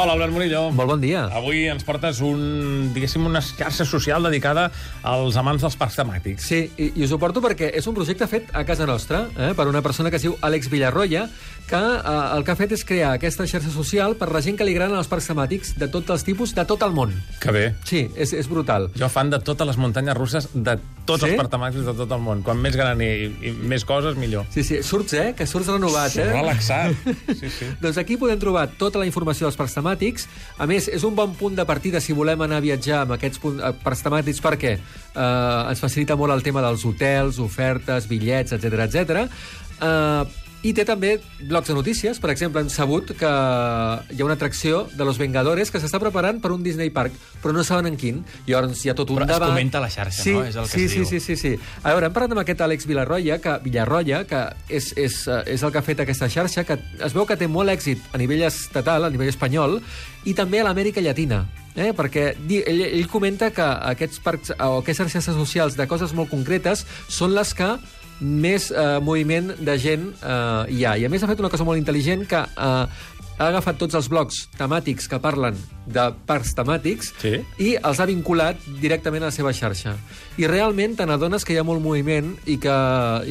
Hola, Albert Murillo. Molt bon dia. Avui ens portes un, diguéssim, una xarxa social dedicada als amants dels parcs temàtics. Sí, i, i us ho porto perquè és un projecte fet a casa nostra, eh, per una persona que es diu Àlex Villarroya, que eh, el que ha fet és crear aquesta xarxa social per la gent que li agraden els parcs temàtics de tots els tipus, de tot el món. Que bé. Sí, és, és brutal. Jo fan de totes les muntanyes russes de tots Sí? els parcs temàtics de tot el món. Quan més gran i, i més coses, millor. Sí, sí, surts, eh? Que surts renovat, eh? Relaxat. Sí, sí. Doncs aquí podem trobar tota la informació dels parcs temàtics. A més, és un bon punt de partida si volem anar a viatjar amb aquests eh, parcs temàtics perquè eh, ens facilita molt el tema dels hotels, ofertes, bitllets, etc etc. Eh, i té també blocs de notícies. Per exemple, hem sabut que hi ha una atracció de Los Vengadores que s'està preparant per un Disney Park, però no saben en quin. Llavors hi ha tot un Però es debat. comenta a la xarxa, sí, no? És el que sí, es sí, diu. sí, sí, sí. A veure, hem parlat amb aquest Àlex Villarroya, que, Villarroya, que és, és, eh, és el que ha fet aquesta xarxa, que es veu que té molt èxit a nivell estatal, a nivell espanyol, i també a l'Amèrica Llatina. Eh? perquè ell, ell comenta que aquests parcs o aquestes xarxes socials de coses molt concretes són les que més eh, moviment de gent eh, hi ha. I a més ha fet una cosa molt intel·ligent que eh, ha agafat tots els blocs temàtics que parlen de parcs temàtics Sí. i els ha vinculat directament a la seva xarxa. I realment te n'adones que hi ha molt moviment i que,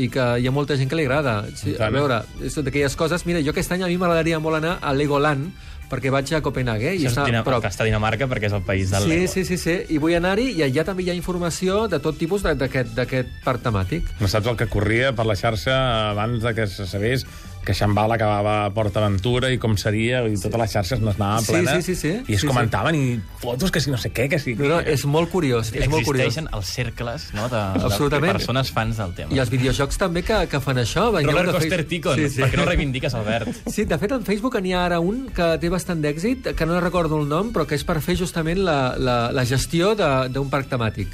i que hi ha molta gent que li agrada. Sí, a tant. veure, és d'aquelles coses... Mira, jo aquest any a mi m'agradaria molt anar a Legoland, perquè vaig a Copenhague i Això està és Dina, que està a Dinamarca perquè és el país del Sí, Lego. sí, sí, sí, i vull anar-hi i allà també hi ha informació de tot tipus d'aquest d'aquest parc temàtic. No saps el que corria per la xarxa abans de que se sabés que Xambal acabava a Port Aventura i com seria, i totes les xarxes n'anaven Sí, plenes. sí, sí, sí. I es Sí, sí. comentaven, i fotos que si no sé què, que si... No, no, és molt curiós, és molt curiós. Existeixen els cercles no, de, de persones fans del tema. I els videojocs també que, que fan això. Vengueu Robert de Coster Face- Ticon, Sí, sí. per què no reivindiques, Albert? Sí, de fet, en Facebook n'hi ha ara un que té bastant d'èxit, que no recordo el nom, però que és per fer justament la, la, la gestió de- d'un parc temàtic.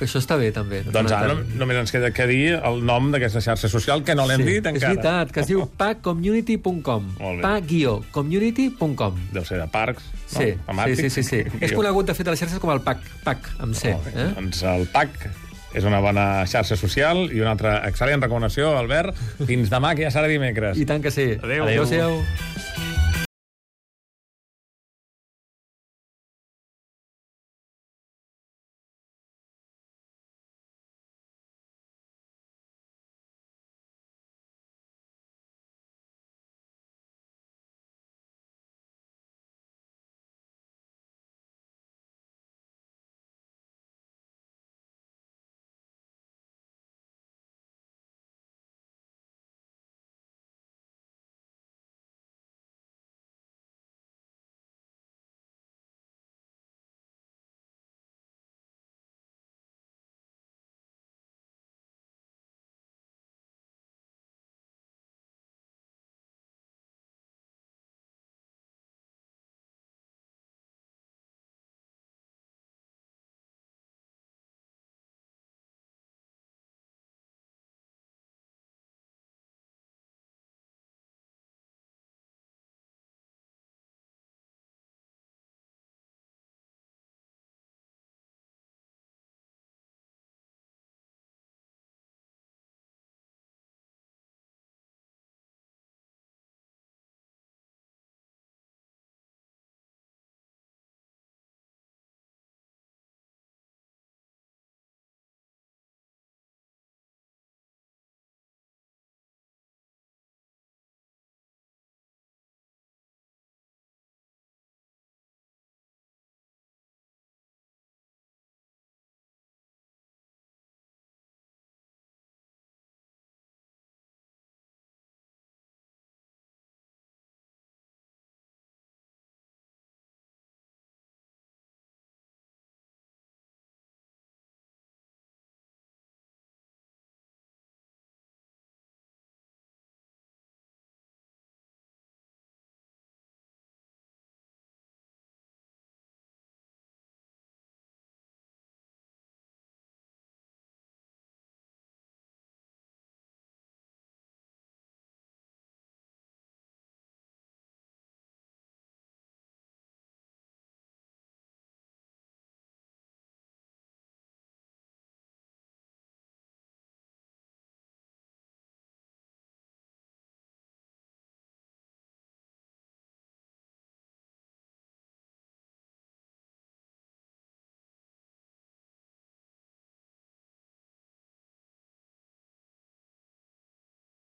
Que això està bé, també. Doncs ara només ens queda que dir el nom d'aquesta xarxa social, que no l'hem dit És encara. veritat, que es diu pacommunity.com. Pa-community.com. Deu ser de parcs, no? Sí, sí, sí, sí, sí. És conegut, de fet, a les xarxes com el PAC, PAC, amb C. Bé. Eh? Doncs el PAC és una bona xarxa social i una altra excel·lent recomanació, Albert. Fins demà, que ja serà dimecres. I tant que sí. Adéu. Adéu-siau.